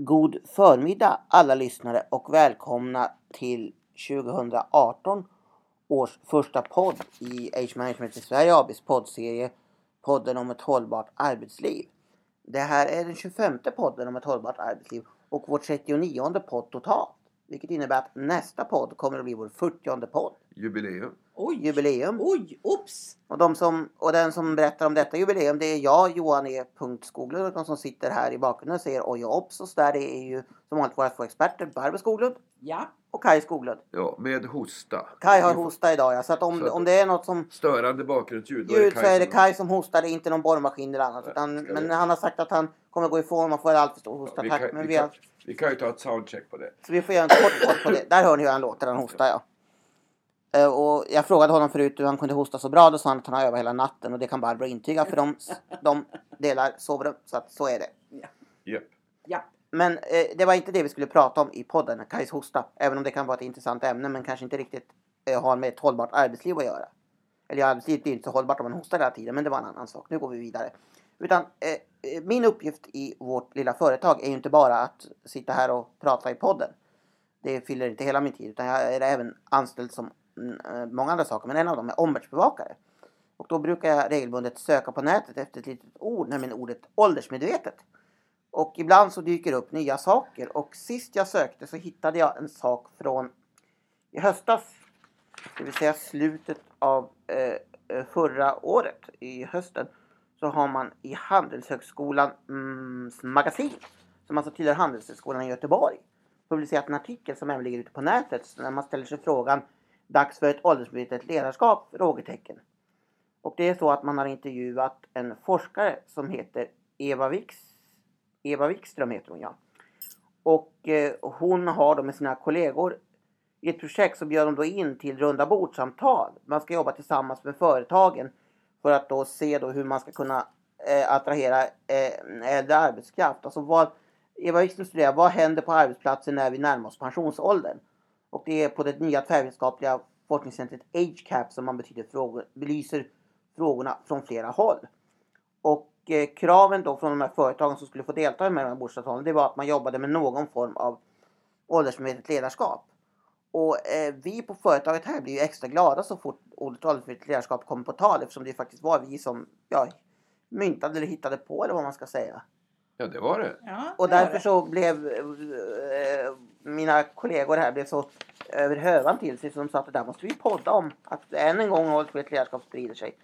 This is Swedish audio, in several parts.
God förmiddag alla lyssnare och välkomna till 2018 års första podd i Age Management i Sverige ABs poddserie Podden om ett hållbart arbetsliv. Det här är den 25 podden om ett hållbart arbetsliv och vår 39 podd totalt. Vilket innebär att nästa podd kommer att bli vår 40 podd. Jubileum. Oj! Jubileum. Oj, oops! Och, de som, och den som berättar om detta jubileum det är jag, Johan E. Skoglund. Och de som sitter här i bakgrunden och säger oj ops. Och så där det är ju som vanligt våra två experter, Barbro Skoglund Ja. och Kaj Skoglund. Ja, med hosta. Kaj har Vi hosta idag ja. Så att om, Så att- om det är något som Störande bakgrundsljud. ljud så är det Kaj som hostar, det är inte någon borrmaskin eller annat. Nej, Utan, men vi- han har sagt att han kommer gå ifrån, man får alltför stor Ja, vi, hostattack. kan, Men vi, vi kan, har, vi kan ju ta ett soundcheck på det. så vi får göra en kort kort på det. Där hör ni hur han låter, han hostar ja. Eh, Och jag frågade honom förut hur han kunde hosta så bra. Då sa han att han har övat hela natten och det kan Barbro intyga för de, de delar sovrum. Så att så är det. Japp. Ja. Men eh, det var inte det vi skulle prata om i podden, Kajs hosta. Även om det kan vara ett intressant ämne men kanske inte riktigt eh, har med ett hållbart arbetsliv att göra. Eller ja, arbetslivet blir inte så hållbart om man hostar hela tiden men det var en annan sak. Nu går vi vidare. Utan eh, eh, min uppgift i vårt lilla företag är ju inte bara att sitta här och prata i podden. Det fyller inte hela min tid utan jag är även anställd som Eh, många andra saker men en av dem är omvärldsbevakare. Och då brukar jag regelbundet söka på nätet efter ett litet ord, nämligen ordet åldersmedvetet. Och ibland så dyker det upp nya saker. Och sist jag sökte så hittade jag en sak från i höstas. Det vill säga slutet av eh, eh förra året, i hösten. Så har man i Handelshögskolans mm, magasin, som alltså tillhör Handelshögskolan i Göteborg, publicerat en artikel som även ligger ute på nätet. När man ställer sig frågan Dags för ett åldersmedvetet ledarskap? Frågetecken. Och det är så att man har intervjuat en forskare som heter Eva Wix Eva Wikström heter hon ja. Och eh, hon har då med sina kollegor i ett projekt så bjöd de då in till runda bordsamtal. Man ska jobba tillsammans med företagen för att då se då hur man ska kunna eh, attrahera eh, äldre arbetskraft. Alltså vad, Eva Wikström studerar vad händer på arbetsplatsen när vi närmar oss pensionsåldern. Och det är på det nya tvärvetenskapliga forskningscentret AgeCap som man betyder frågor, belyser frågorna från flera håll. Och eh, kraven då från de här företagen som skulle få delta i de här bordssamtalen det var att man jobbade med någon form av åldersmedvetet ledarskap. Och eh, vi på företaget här blir ju extra glada så fort ordet åldersmedvetet ledarskap kommer på tal eftersom det faktiskt var vi som ja, myntade eller hittade på eller vad man ska säga. Ja, det var det. Ja, Och det var därför det. så blev eh, mina kollegor här blev så över hövan till sig de sa att det där måste vi podda om. Att än en gång åldersmedvetet ledarskap sprider sig.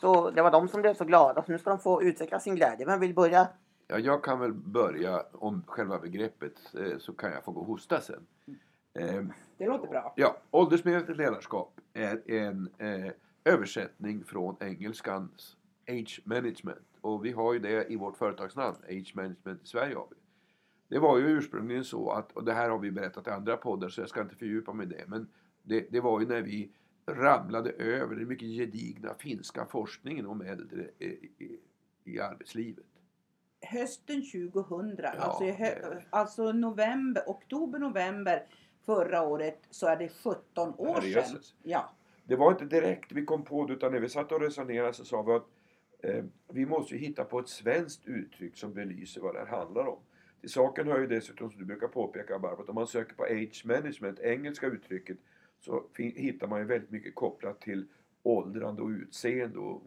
Så det var de som blev så glada så nu ska de få utveckla sin glädje. Vem vill börja? Ja, jag kan väl börja om själva begreppet eh, så kan jag få gå och hosta sen. Eh, Det låter bra. ja, åldersmedvetet ledarskap är en eh, översättning från engelskans Age Management. Och vi har ju det i vårt företagsnamn, Age Management i Sverige AB. Det var ju ursprungligen så att, och det här har vi berättat i andra poddar så jag ska inte fördjupa mig i det, men det, det var ju när vi ramlade över den mycket gedigna finska forskningen om äldre i, i, i arbetslivet. Hösten 2000, Ja, alltså, hö- alltså november, oktober, november förra året så är det 17 år sedan. Ja. Det var inte direkt vi kom på det utan när vi satt och resonerade så sa vi att eh, vi måste ju hitta på ett svenskt uttryck som belyser vad det här handlar om. Till saken hör ju dessutom som du brukar påpeka Barbro, att om man söker på age management, engelska uttrycket, så hittar man ju väldigt mycket kopplat till åldrande och utseende och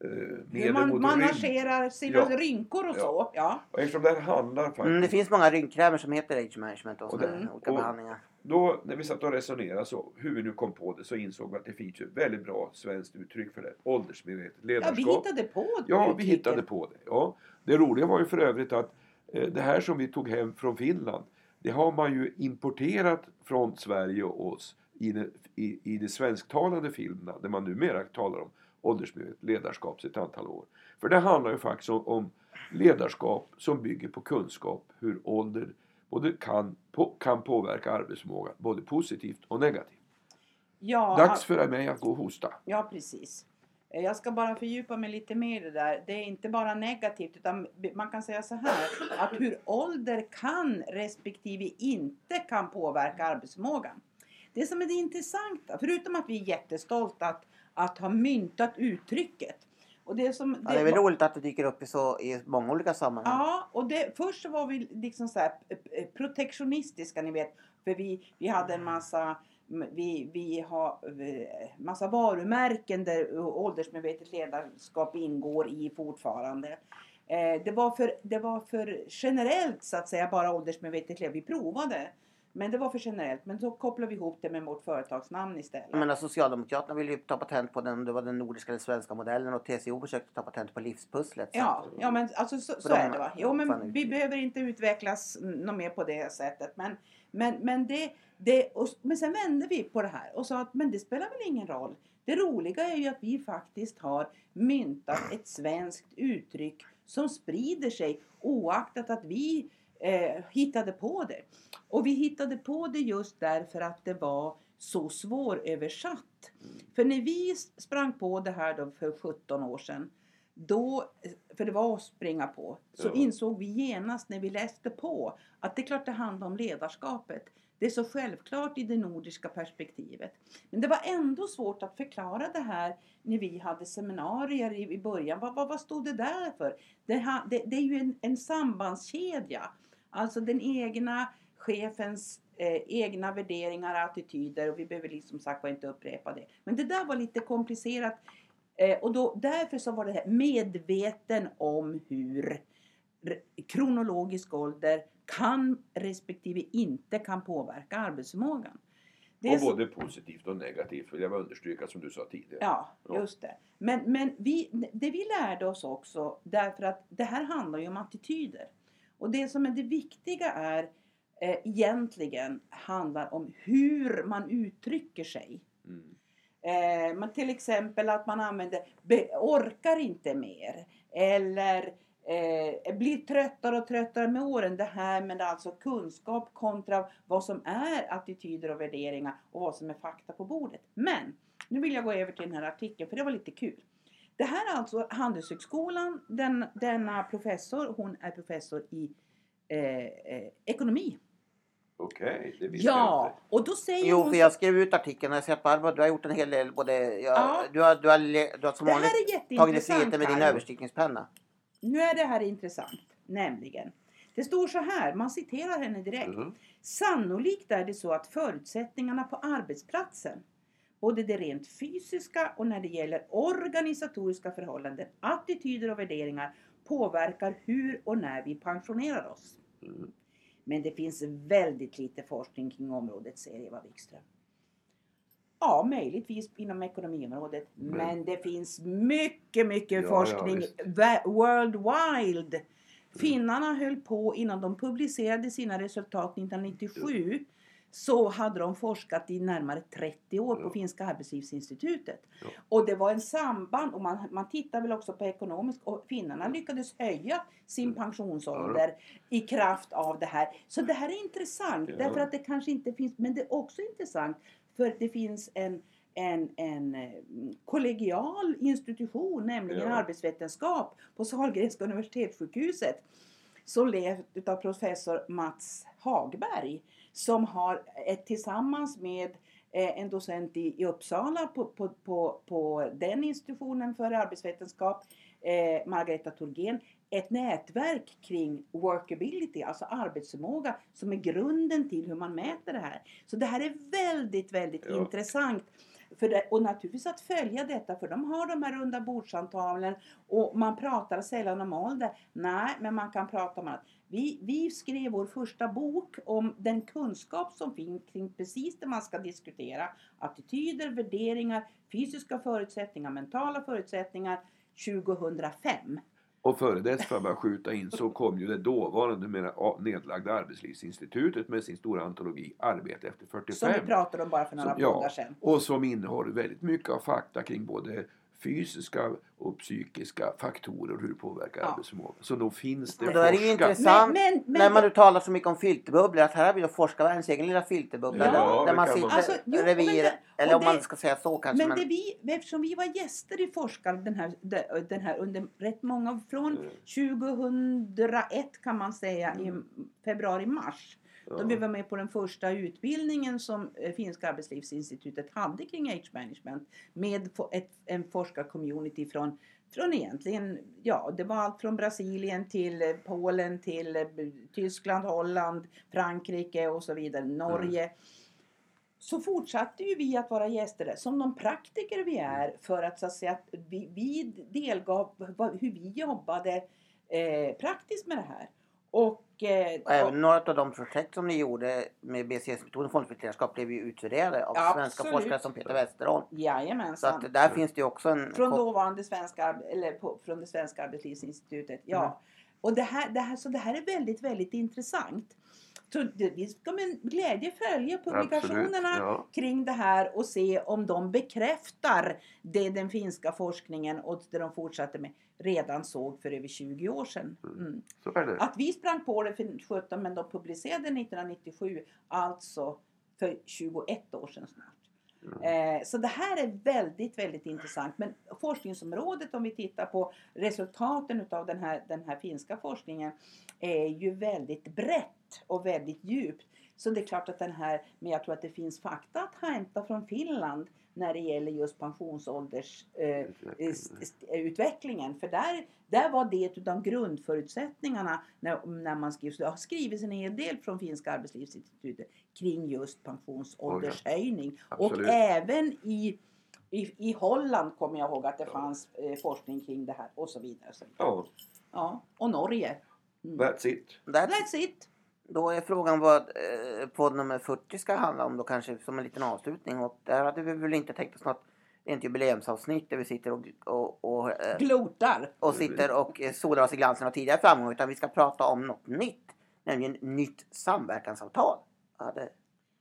eh, Hur medel man managerar sina Ja. rynkor och Ja. så. Ja. Och eftersom det här handlar faktiskt Mm, det finns många rynkkrämer som heter age management och, Och sådana det- olika och- behandlingar. Då när vi satt och resonerade så, hur vi nu kom på det, så insåg vi att det finns ju ett väldigt bra svenskt uttryck för det. Åldersmedvetet ja, ledarskap. vi hittade på Ja, vi hittade på det. Ja. Det roliga var ju för övrigt att eh, det här som vi tog hem från Finland, det har man ju importerat från Sverige och oss i i, i de svensktalande filmerna där man numera talar om åldersmedvetet ledarskap sedan ett antal år. För det handlar ju faktiskt om, om ledarskap som bygger på kunskap hur ålder både kan, på, kan påverka arbetsförmåga både positivt och negativt. Ja, Dags för mig att gå och hosta. Ja, precis. Eh, Jag ska bara fördjupa mig lite mer i det där. Det är inte bara negativt utan man kan säga så här att hur ålder kan respektive inte kan påverka arbetsförmågan. Det som är det intressanta, förutom att vi är jättestolta att, att ha myntat uttrycket, Och det, som, Ja, det är väl roligt att det dyker upp i, så, i många olika sammanhang. Ja, och det, först så var vi liksom så här protektionistiska, ni vet. För vi, vi hade en massa vi, vi har massa varumärken där åldersmedvetet ledarskap ingår i fortfarande. Eh, Det var, för, det var för generellt så att säga, bara åldersmedvetet ledarskap. Vi provade. Men det var för generellt. Men så kopplade vi ihop det med vårt företagsnamn istället. Jag menar, Socialdemokraterna ville ju ta patent på den, det var den nordiska eller svenska modellen och TCO försökte ta patent på livspusslet. Ja, ja men alltså så, så är det va. Jo men vi behöver inte utvecklas något mer på det sättet. Men, men, men, det, det, och, men sen vände vi på det här och sa att men det spelar väl ingen roll. Det roliga är ju att vi faktiskt har myntat ett svenskt uttryck som sprider sig oaktat att vi eh, hittade på det. Och vi hittade på det just därför att det var så svåröversatt. För när vi sprang på det här då för 17 år sedan då, för det var att springa på, så Ja. insåg vi genast när vi läste på att det är klart det handlar om ledarskapet. Det är så självklart i det nordiska perspektivet. Men det var ändå svårt att förklara det här när vi hade seminarier i, början. Vad, vad, vad stod det där för? Det, det, det är ju en, en sambandskedja. Alltså den egna chefens eh, egna värderingar och attityder. Och vi behöver liksom sagt var inte upprepa det. Men det där var lite komplicerat. Eh, och då, därför så var det här medveten om hur kronologisk ålder kan respektive inte kan påverka arbetsförmågan. Det Och så- både positivt och negativt vill jag understryka som du sa tidigare. Ja, Ja. just det. Men, men vi, det vi lärde oss också, därför att det här handlar ju om attityder. Och det som är det viktiga är eh, egentligen handlar om hur man uttrycker sig. Mm. Eh, men till exempel att man använder be, orkar inte mer eller eh, blir tröttare och tröttare med åren. Det här med alltså kunskap kontra vad som är attityder och värderingar och vad som är fakta på bordet. Men nu vill jag gå över till den här artikeln för det var lite kul. Det här är alltså Handelshögskolan. Den, denna professor, hon är professor i eh, eh, ekonomi. Okej, det visste jag Ja, inte. och då säger Jo, hon... för jag skrev ut artikeln och jag har sett Barbara, du har gjort en hel del både... Jag, Ja. du, har, du, har, du har som vanligt tagit dig friheten med din Karo. överstrykningspenna. Nu är det här intressant, nämligen. Det står så här, man citerar henne direkt. Mhm. Sannolikt är det så att förutsättningarna på arbetsplatsen, både det rent fysiska och när det gäller organisatoriska förhållanden, attityder och värderingar, påverkar hur och när vi pensionerar oss. Mm. Men det finns väldigt lite forskning kring området, säger Eva Wikström. Ja, möjligtvis inom ekonomiområdet. Men- Men det finns mycket, mycket Ja, forskning ja, worldwide. Finnarna höll på innan de publicerade sina resultat 1997. Så hade de forskat i närmare 30 år på. Finska arbetslivsinstitutet. Och det var en samband och man, man tittar väl också på ekonomiskt och finnarna lyckades höja sin Mm. pensionsålder i kraft av det här. Så det här är intressant därför att det kanske inte finns, men det är också intressant för det finns en en, en eh, kollegial institution, nämligen Ja. arbetsvetenskap på Sahlgrenska universitetssjukhuset som leds av professor Mats Hagberg som har ett, tillsammans med eh, en docent i, i Uppsala på, på, på, på den institutionen för arbetsvetenskap, eh, Margareta Thorgén, ett nätverk kring workability, alltså arbetsförmåga, som är grunden till hur man mäter det här. Så det här är väldigt, väldigt Ja. intressant. För det, och naturligtvis att följa detta, för de har de här runda bordsamtalen och man pratar sällan om ålder. Nej, men man kan prata om att vi, vi skrev vår första bok om den kunskap som finns kring precis det man ska diskutera. Attityder, värderingar, fysiska förutsättningar, mentala förutsättningar 2005. Och före dess, för att bara skjuta in, så kom ju det dåvarande, numera nedlagda Arbetslivsinstitutet med sin stora antologi Arbete efter Som 45. vi pratade om bara för några Som- ja. sedan. Och som innehåller väldigt mycket av fakta kring både fysiska och psykiska faktorer hur det påverkar Ja. arbetsförmågan. Så då finns det Men då är det ju forskat. intressant Men- men- men- när man nu talar så mycket om filterbubblor att här har vi då forskarvärldens egen lilla filterbubbla Ja, där, där man sitter man- Alltså, jo, revir, men det- eller om man det- ska säga så kanske. Men Men, det vi, eftersom vi var gäster i Forskar den här, de- den här under rätt många, från Mm. 2001 kan man säga i Mm. februari-mars. Ja. vi var med på den första utbildningen som eh, Finska arbetslivsinstitutet hade kring age management med ett, en forskarcommunity från från egentligen, ja det var allt från Brasilien till eh, Polen till eh, Tyskland, Holland, Frankrike och så vidare, Norge. Så fortsatte ju vi att vara gäster där, som de praktiker vi är för att så att säga att vi, vi delgav hur vi jobbade eh, praktiskt med det här. Och, eh, Och även några av de projekt som ni gjorde med BCS-metoden folkfiltrerskap blev ju utvärderade av Absolut. svenska forskare som Peter Westerholm. Så Jajamensan. att där finns det ju också en... Från dåvarande svenska, eller på, från det svenska arbetslivsinstitutet. Ja. Mm. Och det här, det här, så det här är väldigt, väldigt intressant. Så vi ska med glädje följa publikationerna Absolut, ja. kring det här och se om de bekräftar det den finska forskningen och det de fortsatte med redan såg för över 20 år sedan. Mm. Det. Att vi sprang på det för 17 men de publicerade 1997, alltså för 21 år sedan snart. Mm. Eh, så det här är väldigt, väldigt intressant. Men forskningsområdet om vi tittar på resultaten utav den här, den här finska forskningen är ju väldigt brett och väldigt djupt. Så det är klart att den här, men jag tror att det finns fakta att hämta från Finland när det gäller just pensionsålders eh. För där, där var det utav grundförutsättningarna när, när man skrev. Så det har skrivits en hel del från Finska arbetslivsinstitutet kring just pensionsåldershöjning. Och Absolut. även i, i, i Holland kommer jag ihåg att det fanns eh, forskning kring det här och så vidare. Och, så vidare. Ja, Ja, och Norge. Mm. that's it. Där, That's it! Då är frågan vad eh, podd nummer 40 ska handla om då kanske som en liten avslutning. Och där hade vi väl inte tänkt oss något rent jubileumsavsnitt där vi sitter och, och, och, eh, Glotar! och sitter och eh, solar oss i glansen av tidigare framgångar. Utan vi ska prata om något nytt. Nämligen nytt samverkansavtal. Hade,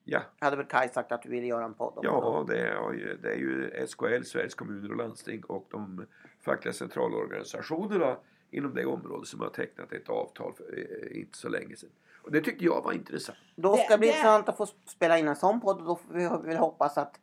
Ja, hade väl Kaj sagt att du ville göra en podd om ja det, är, ju- det är ju SKL, Sveriges kommuner och landsting och de fackliga centralorganisationerna inom det området som har tecknat ett avtal för eh, inte så länge sedan. Och det tyckte jag var intressant. Då ska det bli intressant att få spela in en sån podd och då får vi väl hoppas att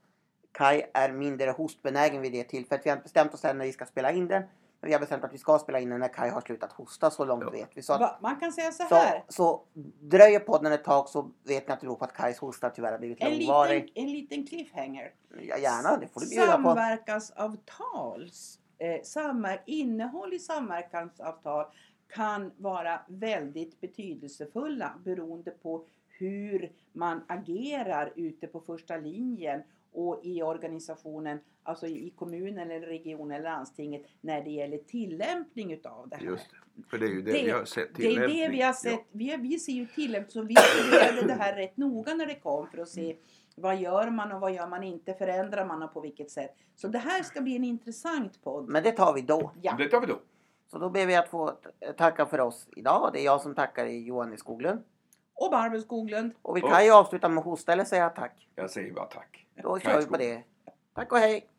Kai är mindre hostbenägen vid det tillfället. Vi har inte bestämt oss än när vi ska spela in den. Men vi har bestämt att vi ska spela in den när Kai har slutat hosta, så långt Ja. vet vi. Så, att, man kan säga så så, här. så dröjer podden ett tag så vet ni att det beror på att Kais hosta tyvärr har blivit En långvarig. liten, en liten cliffhanger. Ja, gärna, det får du bjuda på. Samverkansavtals eh, samver- innehåll i samverkansavtal kan vara väldigt betydelsefulla beroende på hur man agerar ute på första linjen och i organisationen, alltså i kommunen eller regionen eller landstinget när det gäller tillämpning utav det här. Just det. För det är ju det, Det- vi har sett Det är det vi har sett. Vi, vi ser ju tillämpning, så vi studerade det här rätt noga när det kom för att se vad gör man och vad gör man inte, förändrar man och på vilket sätt. Så det här ska bli en intressant podd. Men det tar vi då. Ja, Ja. Det tar vi då. Så då ber vi att få tacka för oss idag. Det är jag som tackar i Johan i Skoglund. och Barbro Skoglund. Och vill Ja. Kaj avsluta med att hosta eller säga tack? Jag säger bara tack. Då Tack kör vi på det. Tack och hej!